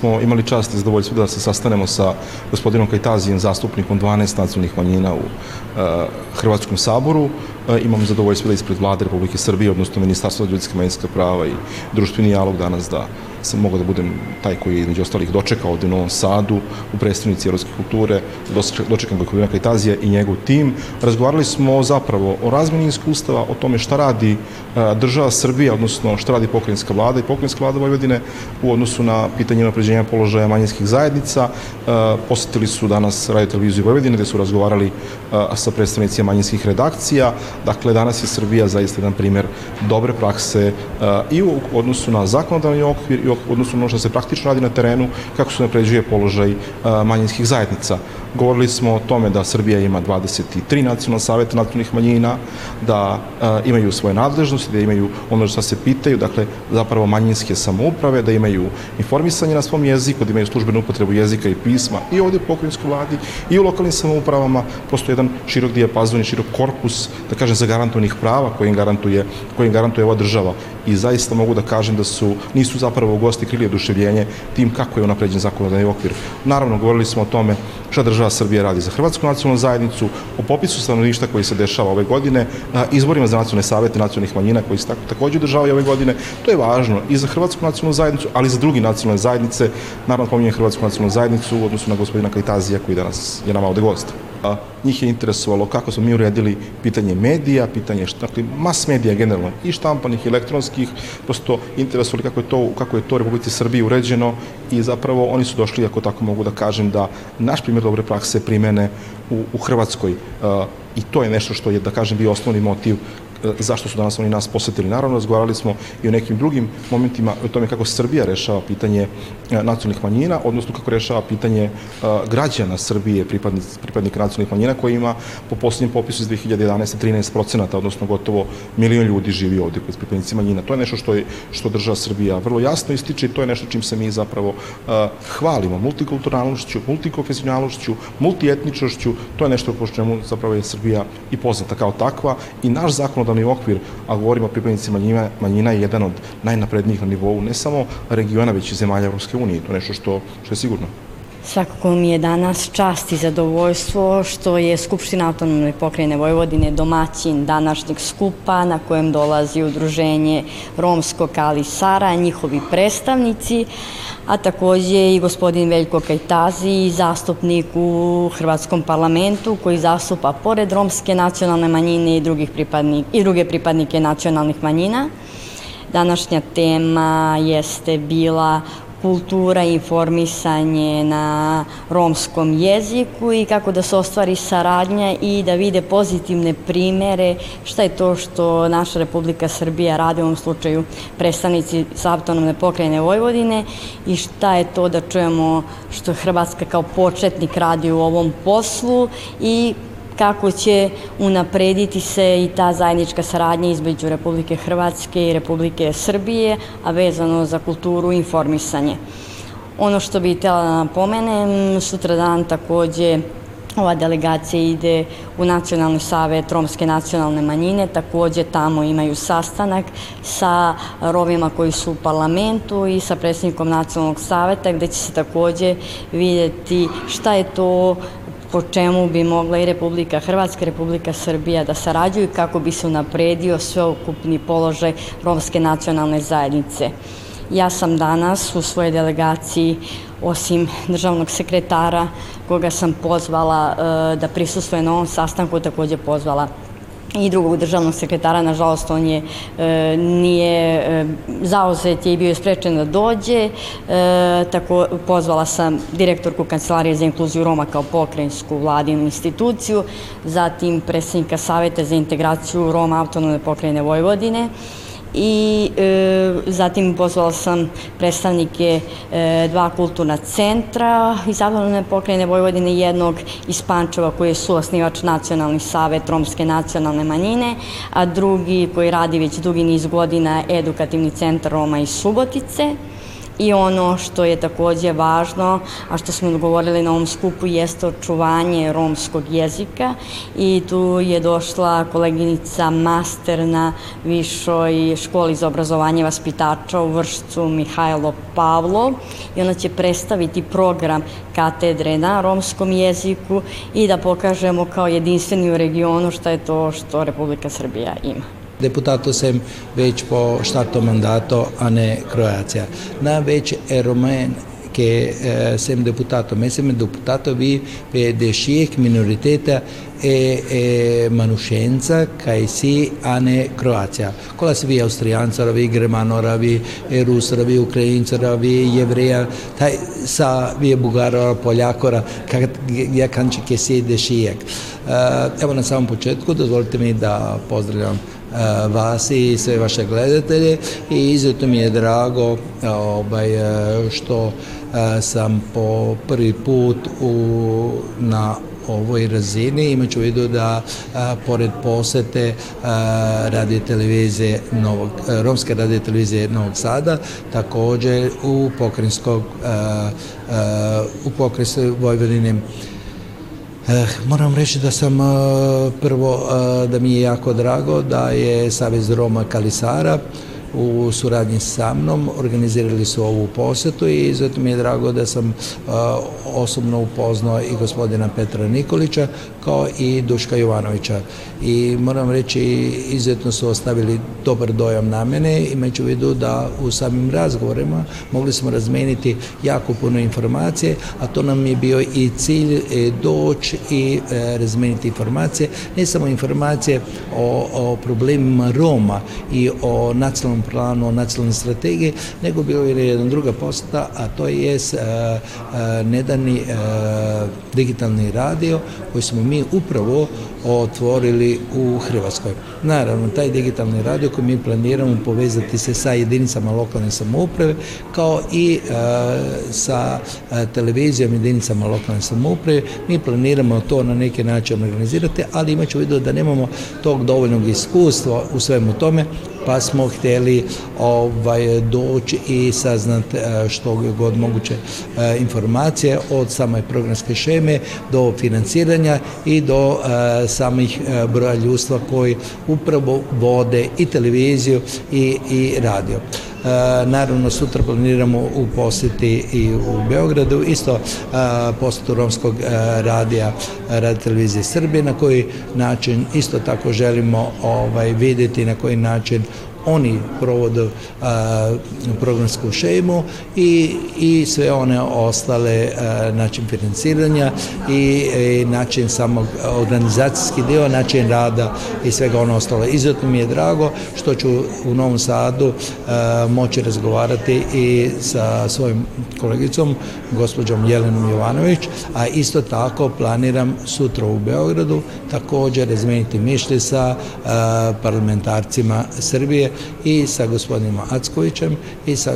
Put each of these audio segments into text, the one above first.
smo imali čast i zadovoljstvo da se sastanemo sa gospodinom Kajtazijem, zastupnikom 12 nacionalnih manjina u e, Hrvatskom saboru. E, Imamo zadovoljstvo da ispred vlade Republike Srbije, odnosno Ministarstva ljudske manjinske prava i društveni dijalog danas da sam mogao da budem taj koji je između ostalih dočekao ovde u Novom Sadu, u predstavnici evropske kulture, dočekam koji je Kajtazija i njegov tim. Razgovarali smo zapravo o razmeni iskustava, o tome šta radi e, država Srbija, odnosno šta radi pokrajinska vlada i pokrajinska vlada Vojvodine u odnosu na pitanje napređenja položaja manjinskih zajednica. E, posetili su danas radio televiziju Vojvodine gde su razgovarali e, sa predstavnicima manjinskih redakcija. Dakle, danas je Srbija zaista jedan primer dobre prakse i u odnosu na zakonodavni okvir i u odnosno ono što se praktično radi na terenu, kako se napređuje položaj manjinskih zajednica. Govorili smo o tome da Srbija ima 23 nacionalna saveta nacionalnih manjina, da e, imaju svoje nadležnosti, da imaju ono što se pitaju, dakle, zapravo manjinske samouprave, da imaju informisanje na svom jeziku, da imaju službenu upotrebu jezika i pisma i ovdje u pokrinjskoj vladi i u lokalnim samoupravama, postoji jedan širok dijapazon i širok korpus, da kažem, zagarantovanih prava kojim garantuje, ova država. I zaista mogu da kažem da su, nisu zapravo gosti krili oduševljenje tim kako je unapređen zakonodavni okvir. Naravno, govorili smo o tome šta država država Srbije radi za Hrvatsku nacionalnu zajednicu, o popisu stanovništa koji se dešava ove godine, na izborima za nacionalne savete nacionalnih manjina koji se također održavaju ove godine. To je važno i za Hrvatsku nacionalnu zajednicu, ali i za drugi nacionalne zajednice. Naravno, pominjem Hrvatsku nacionalnu zajednicu u odnosu na gospodina Kajtazija koji danas je nama ovde gost njih je interesovalo kako smo mi uredili pitanje medija, pitanje dakle, mas medija generalno i štampanih i elektronskih, prosto interesovali kako je to, kako je to u Republici Srbiji uređeno i zapravo oni su došli, ako tako mogu da kažem, da naš primjer dobre prakse primene u, u Hrvatskoj e, i to je nešto što je, da kažem, bio osnovni motiv zašto su danas oni nas posjetili. Naravno, razgovarali smo i o nekim drugim momentima, o tome kako Srbija rešava pitanje e, nacionalnih manjina, odnosno kako rešava pitanje e, građana Srbije, pripadnika nacionalnih manjina, koji ima po posljednjem popisu iz 2011. 13%, odnosno gotovo milion ljudi živi ovdje koji pripadnici manjina. To je nešto što, je, što država Srbija vrlo jasno ističe i to je nešto čim se mi zapravo e, hvalimo. Multikulturalnošću, multikonfesionalnošću, multietničnošću, to je nešto po čemu zapravo je Srbija i poznata kao takva i naš zakonodavni zakonodavni okvir, a govorimo o pripadnici manjina, manjina je jedan od najnaprednijih na nivou ne samo regiona, već i zemalja Europske unije. To je nešto što, što je sigurno. Svakako mi je danas čast i zadovoljstvo što je Skupština autonomne pokrajine Vojvodine domaćin današnjeg skupa na kojem dolazi udruženje Romskog Kali Sara, njihovi predstavnici, a također i gospodin Veljko Kajtazi, zastupnik u Hrvatskom parlamentu koji zastupa pored romske nacionalne manjine i druge pripadnike nacionalnih manjina. Današnja tema jeste bila kultura i informisanje na romskom jeziku i kako da se ostvari saradnja i da vide pozitivne primere šta je to što naša Republika Srbija radi u ovom slučaju predstavnici sa autonomne pokrajine Vojvodine i šta je to da čujemo što Hrvatska kao početnik radi u ovom poslu i kako će unaprediti se i ta zajednička saradnja između Republike Hrvatske i Republike Srbije, a vezano za kulturu i informisanje. Ono što bih htjela da napomenem, dan također ova delegacija ide u Nacionalni savjet Romske nacionalne manjine, također tamo imaju sastanak sa rovima koji su u parlamentu i sa predsjednikom Nacionalnog savjeta gdje će se također vidjeti šta je to po čemu bi mogla i Republika Hrvatska i Republika Srbija da sarađuju kako bi se unapredio sveukupni položaj romske nacionalne zajednice. Ja sam danas u svojoj delegaciji, osim državnog sekretara koga sam pozvala e, da prisustuje na ovom sastanku, također pozvala i drugog državnog sekretara, nažalost on je e, nije e, zauzet je i bio je sprečen da dođe, e, tako pozvala sam direktorku Kancelarije za inkluziju Roma kao pokrajinsku vladinu instituciju, zatim predsjednika Saveta za integraciju Roma autonomne pokrajine Vojvodine, i e, zatim pozvala sam predstavnike e, dva kulturna centra iz Zabalne pokrajine Vojvodine jednog iz Pančeva koji je suosnivač Nacionalni savet Romske nacionalne manjine, a drugi koji radi već dugi niz godina Edukativni centar Roma iz Subotice. I ono što je također važno, a što smo dogovorili na ovom skupu, jeste očuvanje romskog jezika i tu je došla koleginica master na Višoj školi za obrazovanje vaspitača u Vršcu Mihajlo Pavlo i ona će predstaviti program katedre na romskom jeziku i da pokažemo kao jedinstveni u regionu što je to što Republika Srbija ima. Deputato sem več po štartu mandato, a ne Kroacija. Največ je Romen, ki eh, sem deputato. Me sem deputato vi, dešijek, minoriteta e, e manušenca, kaj si, a ne Kroacija. Kola si vi Avstrijanca, ravi Gremano, ravi e Rus, ravi Ukrajinca, ravi Jevreja, taj sa vi je Bugarova, Poljakora, kaj ja, je kanče, kje si dešijek. Evo na samom početku, dozvolite mi da pozdravljam Eh, vas i sve vaše gledatelje i izuzetno mi je drago eh, ovaj, eh, što sam po prvi put na ovoj razini Imaću u vidu da pored posete radio televizije Novog, romske radio televizije Novog Sada također u pokrinskog u Eh, moram reći da sam eh, prvo eh, da mi je jako drago da je Savez Roma Kalisara u suradnji sa mnom organizirali su ovu posjetu i zato mi je drago da sam uh, osobno upoznao i gospodina Petra Nikolića kao i Duška Jovanovića i moram reći izuzetno su ostavili dobar dojam na mene imajući u vidu da u samim razgovorima mogli smo razmeniti jako puno informacije a to nam je bio i cilj e, doći i e, razmeniti informacije ne samo informacije o, o problemima Roma i o nacionalnom planu, nacionalne strategije, nego bilo je jedna druga posta, a to je e, e, nedani e, digitalni radio koji smo mi upravo otvorili u Hrvatskoj. Naravno, taj digitalni radio koji mi planiramo povezati se sa jedinicama lokalne samouprave kao i sa televizijom jedinicama lokalne samouprave. Mi planiramo to na neki način organizirati, ali imat ću vidu da nemamo tog dovoljnog iskustva u svemu tome, pa smo htjeli ovaj, doći i saznat e, što god moguće e, informacije od same programske šeme do financiranja i do e, samih broja ljudstva koji upravo vode i televiziju i, i radio. E, naravno, sutra planiramo u posjeti i u Beogradu, isto e, posjetu romskog e, radija radi televizije Srbije, na koji način isto tako želimo ovaj, vidjeti na koji način oni provode programsku šemu i, sve one ostale način financiranja i, način samog organizacijski dio, način rada i svega ono ostalo. Izuzetno mi je drago što ću u Novom Sadu moći razgovarati i sa svojim kolegicom, gospođom Jelenom Jovanović, a isto tako planiram sutra u Beogradu također razmijeniti mišlje sa parlamentarcima Srbije i sa gospodinom Ackovićem i sa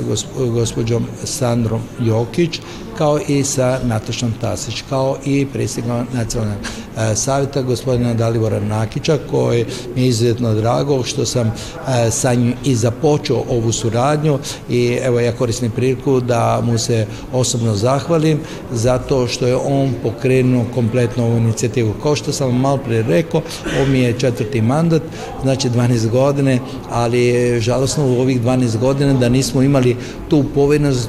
gospođom Sandrom Jokić kao i sa Natašom Tasić, kao i predsjednikom nacionalnog e, savjeta gospodina Dalibora Nakića koji mi je izuzetno drago što sam e, sa njim i započeo ovu suradnju i evo ja koristim priliku da mu se osobno zahvalim zato što je on pokrenuo kompletno ovu inicijativu. Kao što sam malo pre rekao, ovo mi je četvrti mandat, znači 12 godine, ali je žalosno u ovih 12 godina da nismo imali tu povednost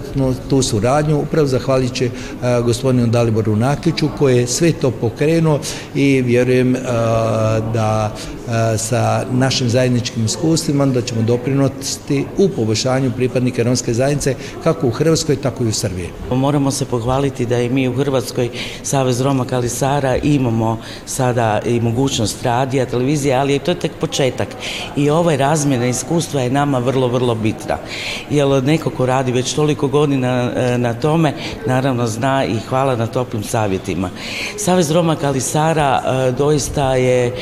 tu suradnju, upravo zahvaljujem će gospodinu Daliboru Nakiću koji je sve to pokrenuo i vjerujem da E, sa našim zajedničkim iskustvima, da ćemo doprinositi u poboljšanju pripadnika romske zajednice kako u Hrvatskoj, tako i u Srbiji. Moramo se pohvaliti da i mi u Hrvatskoj Savez Roma Kalisara imamo sada i mogućnost radija, televizije, ali to je tek početak. I ovaj razmjena iskustva je nama vrlo, vrlo bitna. Jer neko ko radi već toliko godina e, na tome, naravno zna i hvala na toplim savjetima. Savez Roma Kalisara e, doista je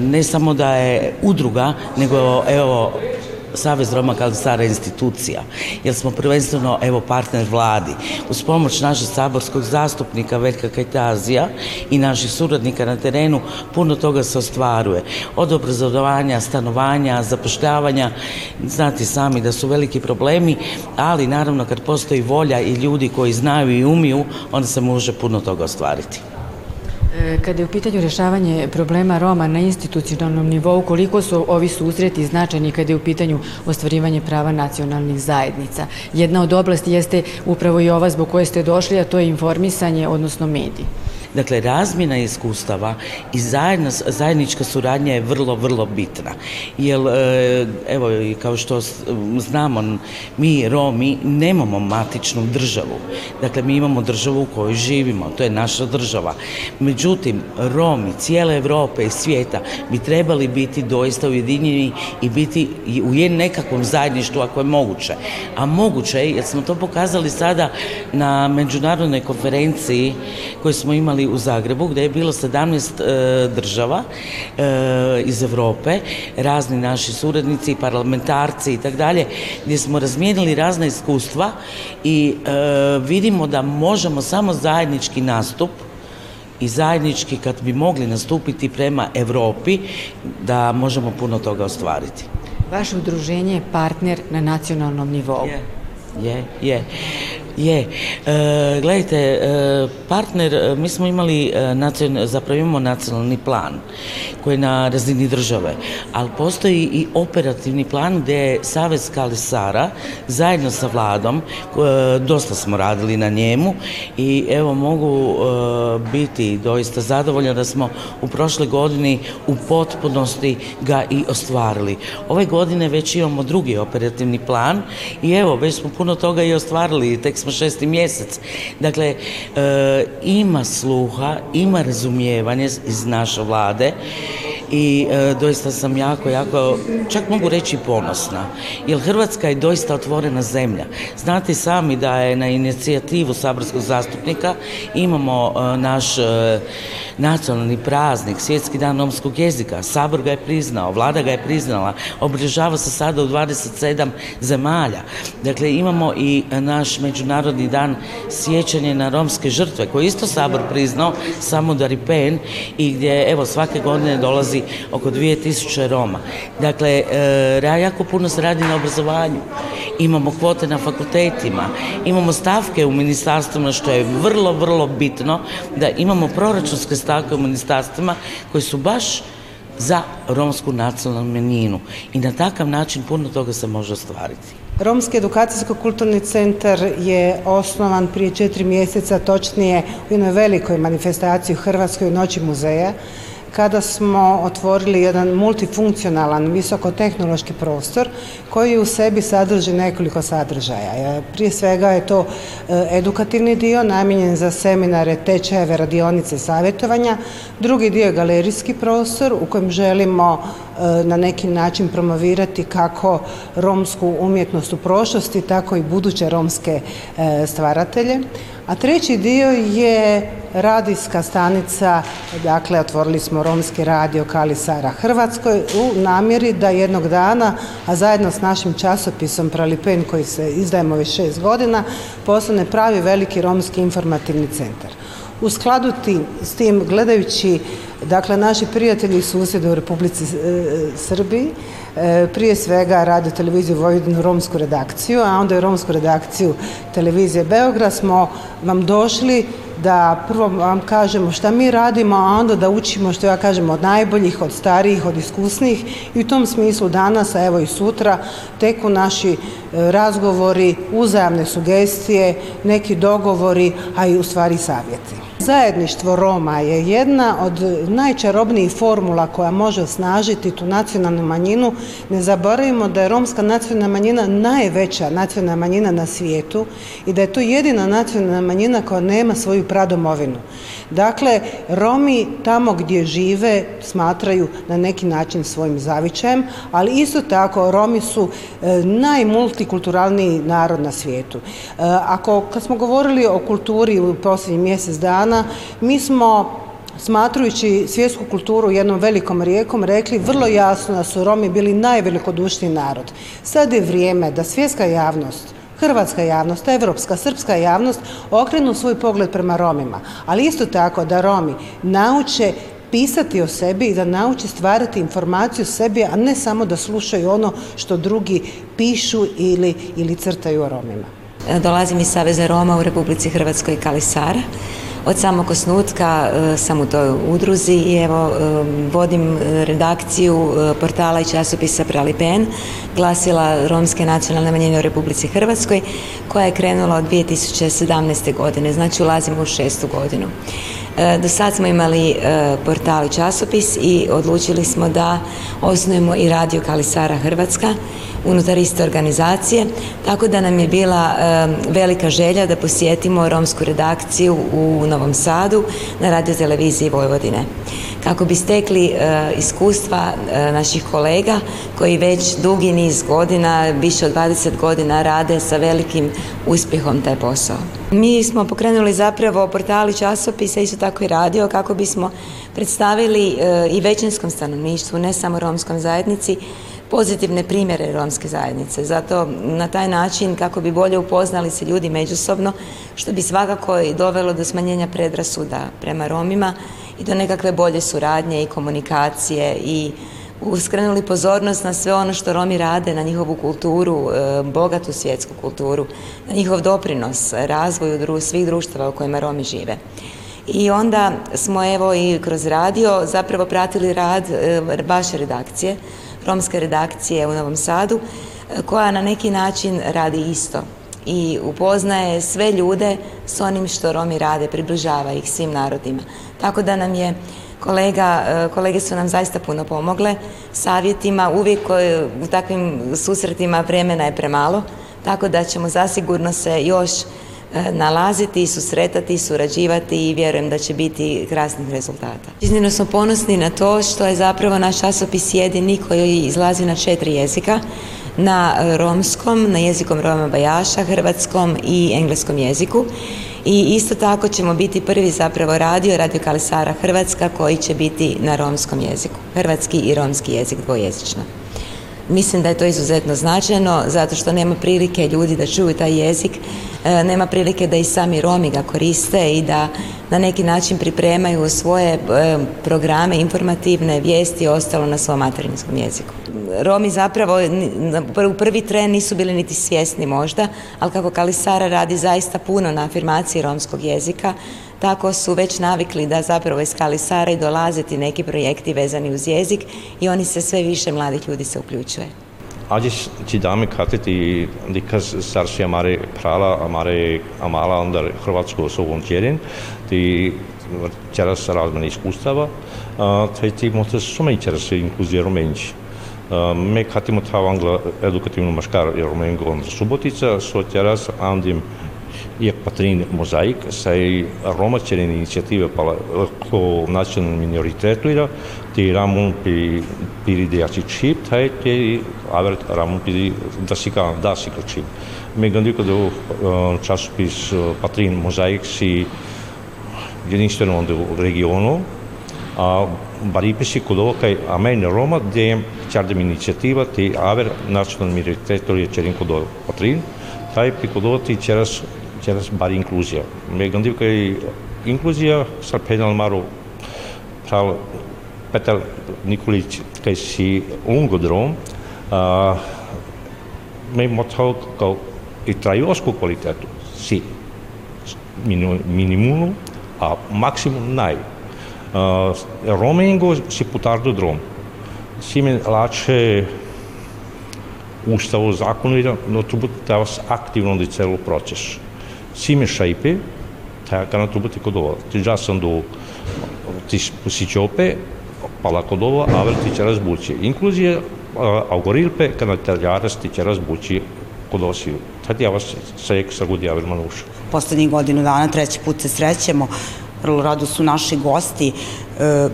ne samo da je udruga, nego evo Savez Roma kao stara institucija, jer smo prvenstveno evo partner vladi. Uz pomoć našeg saborskog zastupnika Veljka Kajtazija i naših suradnika na terenu puno toga se ostvaruje. Od obrazovanja, stanovanja, zapošljavanja, znate sami da su veliki problemi, ali naravno kad postoji volja i ljudi koji znaju i umiju, onda se može puno toga ostvariti. Kada je u pitanju rješavanje problema Roma na institucionalnom nivou, koliko su ovi susreti značajni kada je u pitanju ostvarivanje prava nacionalnih zajednica? Jedna od oblasti jeste upravo i ova zbog koje ste došli, a to je informisanje, odnosno mediji. Dakle, razmjena iskustava i zajednička suradnja je vrlo, vrlo bitna. Jer, e, evo, kao što znamo, mi Romi nemamo matičnu državu. Dakle, mi imamo državu u kojoj živimo, to je naša država. Međutim, Romi cijele Europe i svijeta bi trebali biti doista ujedinjeni i biti u nekakvom zajedništvu ako je moguće. A moguće je, jer smo to pokazali sada na međunarodnoj konferenciji koju smo imali u Zagrebu gdje je bilo 17 e, država e, iz Europe, razni naši suradnici, parlamentarci i tako dalje, gdje smo razmijenili razna iskustva i e, vidimo da možemo samo zajednički nastup i zajednički kad bi mogli nastupiti prema Europi da možemo puno toga ostvariti. Vaše udruženje je partner na nacionalnom nivou. je, je. Je, e, gledajte, e, partner, e, mi smo imali, zapravo imamo nacionalni plan koji je na razini države, ali postoji i operativni plan gdje je Savez Kalisara zajedno sa vladom, dosta smo radili na njemu i evo mogu biti doista zadovoljna da smo u prošle godini u potpunosti ga i ostvarili. Ove godine već imamo drugi operativni plan i evo, već smo puno toga i ostvarili, tek smo šesti mjesec. Dakle, eh, ima sluha, ima razumijevanje iz naše vlade i eh, doista sam jako, jako, čak mogu reći ponosna. Jer Hrvatska je doista otvorena zemlja. Znate sami da je na inicijativu saborskog zastupnika imamo eh, naš nacionalni praznik, svjetski dan romskog jezika, Sabor ga je priznao, vlada ga je priznala, obilježava se sada u 27 zemalja. Dakle, imamo i naš Međunarodni dan sjećanja na romske žrtve, koji isto Sabor priznao, samo Daripen, i gdje, evo, svake godine dolazi oko 2000 Roma. Dakle, e, jako puno se radi na obrazovanju imamo kvote na fakultetima, imamo stavke u ministarstvima što je vrlo, vrlo bitno da imamo proračunske stavke u ministarstvima koji su baš za romsku nacionalnu manjinu i na takav način puno toga se može ostvariti. Romski edukacijsko-kulturni centar je osnovan prije četiri mjeseca, točnije u jednoj velikoj manifestaciji u Hrvatskoj Noći muzeja kada smo otvorili jedan multifunkcionalan, visokotehnološki prostor koji u sebi sadrži nekoliko sadržaja. E, prije svega je to e, edukativni dio namijenjen za seminare, tečajeve, radionice, savjetovanja. Drugi dio je galerijski prostor u kojem želimo e, na neki način promovirati kako romsku umjetnost u prošlosti, tako i buduće romske stvaratelje. A treći dio je radijska stanica, dakle otvorili smo romski radio Kalisara Hrvatskoj u namjeri da jednog dana, a zajedno s našim časopisom Pralipen koji se izdajemo već šest godina, postane pravi veliki romski informativni centar. U skladu tim, s tim gledajući dakle naši prijatelji i susjede u Republici e, Srbiji E, prije svega radio televiziju Vojvodinu romsku redakciju, a onda i romsku redakciju televizije Beograd smo vam došli da prvo vam kažemo šta mi radimo, a onda da učimo što ja kažem od najboljih, od starijih, od iskusnijih i u tom smislu danas, a evo i sutra, teku naši e, razgovori, uzajamne sugestije, neki dogovori, a i u stvari savjeti. Zajedništvo Roma je jedna od najčarobnijih formula koja može osnažiti tu nacionalnu manjinu. Ne zaboravimo da je romska nacionalna manjina najveća nacionalna manjina na svijetu i da je to jedina nacionalna manjina koja nema svoju pradomovinu. Dakle, Romi tamo gdje žive smatraju na neki način svojim zavičajem, ali isto tako Romi su e, najmultikulturalniji narod na svijetu. E, ako, kad smo govorili o kulturi u posljednjih mjesec dana, mi smo smatrujući svjetsku kulturu jednom velikom rijekom, rekli vrlo jasno da su Romi bili najvelikodušniji narod. Sad je vrijeme da svjetska javnost hrvatska javnost, evropska, srpska javnost okrenu svoj pogled prema Romima, ali isto tako da Romi nauče pisati o sebi i da nauče stvarati informaciju o sebi, a ne samo da slušaju ono što drugi pišu ili, ili crtaju o Romima. Dolazim iz Saveza Roma u Republici Hrvatskoj Kalisara od samog osnutka e, sam u toj udruzi i evo e, vodim redakciju e, portala i časopisa Prali glasila Romske nacionalne manjine u Republici Hrvatskoj, koja je krenula od 2017. godine, znači ulazimo u šestu godinu. E, do sad smo imali e, portal i časopis i odlučili smo da osnujemo i radio Kalisara Hrvatska unutar iste organizacije, tako da nam je bila e, velika želja da posjetimo romsku redakciju u Novom Sadu na radio televiziji Vojvodine. Kako bi stekli iskustva naših kolega koji već dugi niz godina, više od 20 godina rade sa velikim uspjehom taj posao. Mi smo pokrenuli zapravo portali časopisa, isto tako i radio, kako bismo predstavili e, i većinskom stanovništvu, ne samo romskom zajednici, pozitivne primjere romske zajednice. Zato na taj način kako bi bolje upoznali se ljudi međusobno, što bi svakako i dovelo do smanjenja predrasuda prema Romima i do nekakve bolje suradnje i komunikacije i uskrenuli pozornost na sve ono što Romi rade, na njihovu kulturu, e, bogatu svjetsku kulturu, na njihov doprinos razvoju svih društava u kojima Romi žive. I onda smo evo i kroz radio zapravo pratili rad e, vaše redakcije, romske redakcije u Novom Sadu, e, koja na neki način radi isto i upoznaje sve ljude s onim što Romi rade, približava ih svim narodima. Tako da nam je E, kolege su nam zaista puno pomogle savjetima, uvijek e, u takvim susretima vremena je premalo, tako da ćemo zasigurno se još e, nalaziti, susretati, surađivati i vjerujem da će biti krasnih rezultata. Iznimno smo ponosni na to što je zapravo naš časopis jedini koji izlazi na četiri jezika, na romskom, na jezikom Roma Bajaša, hrvatskom i engleskom jeziku i isto tako ćemo biti prvi zapravo radio, Radio Kalisara Hrvatska koji će biti na romskom jeziku, hrvatski i romski jezik dvojezično. Mislim da je to izuzetno značajno zato što nema prilike ljudi da čuju taj jezik, e, nema prilike da i sami Romi ga koriste i da na neki način pripremaju svoje e, programe informativne vijesti i ostalo na svom materinskom jeziku. Romi zapravo u prvi tren nisu bili niti svjesni možda, ali kako Kalisara radi zaista puno na afirmaciji romskog jezika, tako su već navikli da zapravo iz Kalisara i dolaziti neki projekti vezani uz jezik i oni se sve više mladih ljudi se uključuje. Ađe ti dame में खाते थी दिक्कत prala से amare amala, हमारे हमारा अंदर hrvatsko ti सो चेरिन ती चरस सराज ti पूछता था थी मोहते čeras me მე ხათიმოთა ანგლა ედუკატივნო მაშკარ ერმენგონ subotica სოტერას Andim Iak patrin mozaik, saj Roma inicijative pala u nacionalnom minoritetu ira, ti ramun pi piri dejači čip, taj ti avert ramun pi dasika dasika čip. Me gandiko do časopis patrin mozaik si jedinstveno u regionu, a барипиши кај Амен рома ја чардем иницијатива ти авер национал миритетор ја черин кудо патрин тај при кудовати черас черас бари инклузија ме гандив кај инклузија сар пенал мару прал Петар Николич кај си унгодром а ме мотал као и трајоску квалитету си минимум а максимум нај Eh, roamingu si putar do drom. Si mi lače ustavu zakonu, no tu budu vas aktivno da je proces. Si mi šajpe, te ga na tu budu kod ovo. sam do, ti si će pala pa lako do ovo, a će razbući. Inkluzije, eh, algorilpe u te ljares ti će razbući kod osiju Tad ja vas sa ekstra godi, a vel manuša. Poslednji godinu dana, treći put se srećemo, vrlo rado su naši gosti e,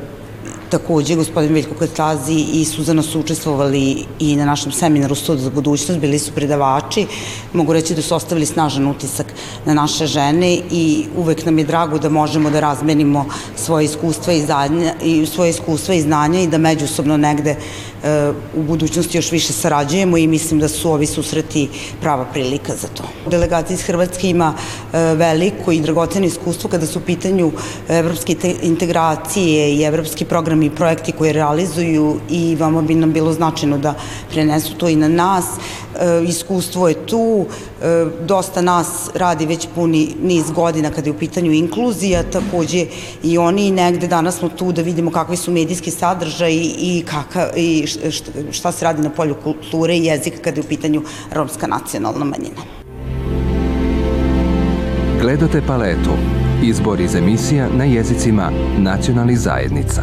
također gospodin Veljko Katazi i Suzana su učestvovali i na našem seminaru sud za budućnost, bili su predavači. Mogu reći da su ostavili snažan utisak na naše žene i uvek nam je drago da možemo da razmenimo svoje iskustva i, svoje iskustva i znanja i da međusobno negde u budućnosti još više sarađujemo i mislim da su ovi susreti prava prilika za to. Delegacija iz Hrvatske ima e, veliko i dragoceno iskustvo kada su u pitanju evropske integracije i evropski programi i projekti koje realizuju i vama bi nam bilo značajno da prenesu to i na nas. E, iskustvo je tu, e, dosta nas radi već puni niz godina kada je u pitanju inkluzija, takođe i oni negde danas smo tu da vidimo kakvi su medijski sadržaj i, šta se radi na polju kulture i jezika kada je u pitanju romska nacionalna manjina. Gledate paletu. Izbor iz emisija na jezicima nacionalnih zajednica.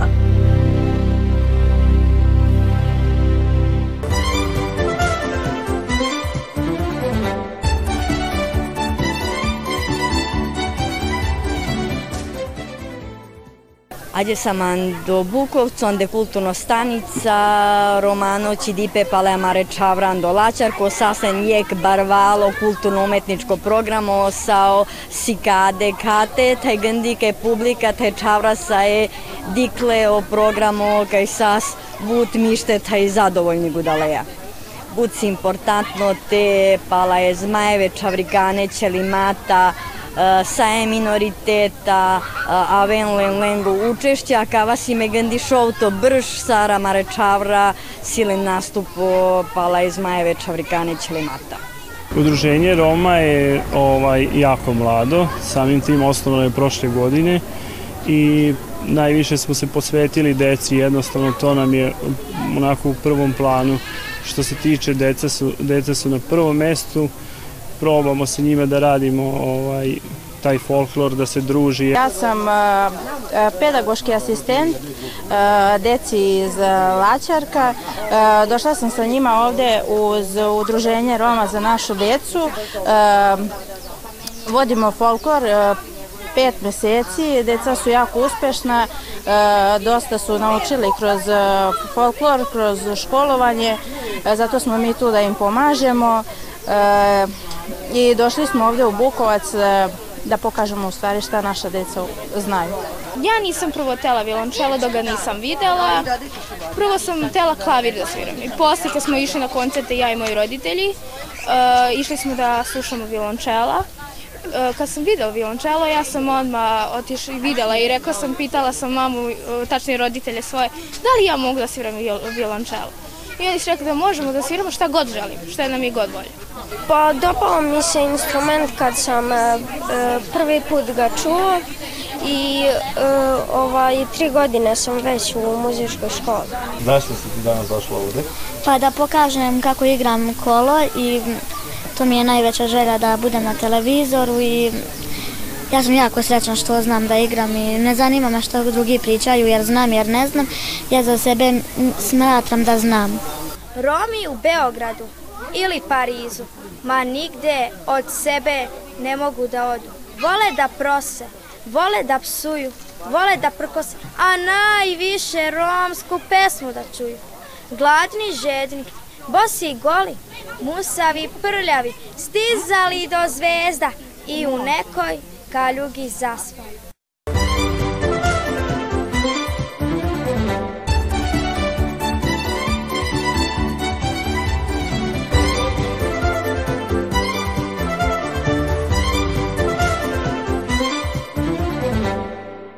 Ađe sam do Bukovcu, onde kulturno stanica, Romano Čidipe mare Čavran Dolačar, ko sasen jek barvalo kulturno-umetničko programo osao sikade kate, taj gandike publika, te čavra sa je dikle o programu kaj sas but mište taj zadovoljni gudaleja. si importantno te pala je zmajeve, čavrikane, čelimata, e Minoriteta, eh, Aven Lengu učešća Kavasi šov To Brš, Sara Mare Čavra, silen Nastupo, Pala majeve čavrikane Limata. Udruženje Roma je ovaj, jako mlado, samim tim osnovno je prošle godine i najviše smo se posvetili deci, jednostavno to nam je onako u prvom planu. Što se tiče deca su, deca su na prvom mestu, probamo sa njima da radimo ovaj, taj folklor, da se druži. Ja sam eh, eh, pedagoški asistent uh, deci iz Lačarka. došla sam sa njima ovdje uz udruženje Roma za našu djecu. Vodimo folklor pet mjeseci, deca su jako uspješna, dosta su naučili kroz folklor, kroz školovanje, zato smo mi tu da im pomažemo i došli smo ovdje u Bukovac e, da pokažemo u stvari šta naša djeca znaju. Ja nisam prvo tela violončelo dok ga nisam vidjela. Prvo sam tela klavir da sviram i poslije kad smo išli na koncerte ja i moji roditelji, e, išli smo da slušamo violončela. E, kad sam vidjela violončelo, ja sam odmah otišla i vidjela i rekla sam, pitala sam mamu, tačnije roditelje svoje, da li ja mogu da sviram violončelo. I oni su rekli da možemo da sviramo šta god želimo, šta je nam i god volje. Pa dopao mi se instrument kad sam e, e, prvi put ga čuo i e, ovaj, tri godine sam već u muzičkoj školi. Zašto si ti danas došla ovdje? Pa da pokažem kako igram kolo i to mi je najveća želja da budem na televizoru i ja sam jako srećna što znam da igram i ne zanima me što drugi pričaju jer znam jer ne znam. Ja za sebe smatram da znam. Romi u Beogradu ili Parizu ma nigde od sebe ne mogu da odu. Vole da prose, vole da psuju, vole da prkose, a najviše romsku pesmu da čuju. Gladni, žedni, bosi i goli, musavi, prljavi, stizali do zvezda i u nekoj kaljugi zaspali.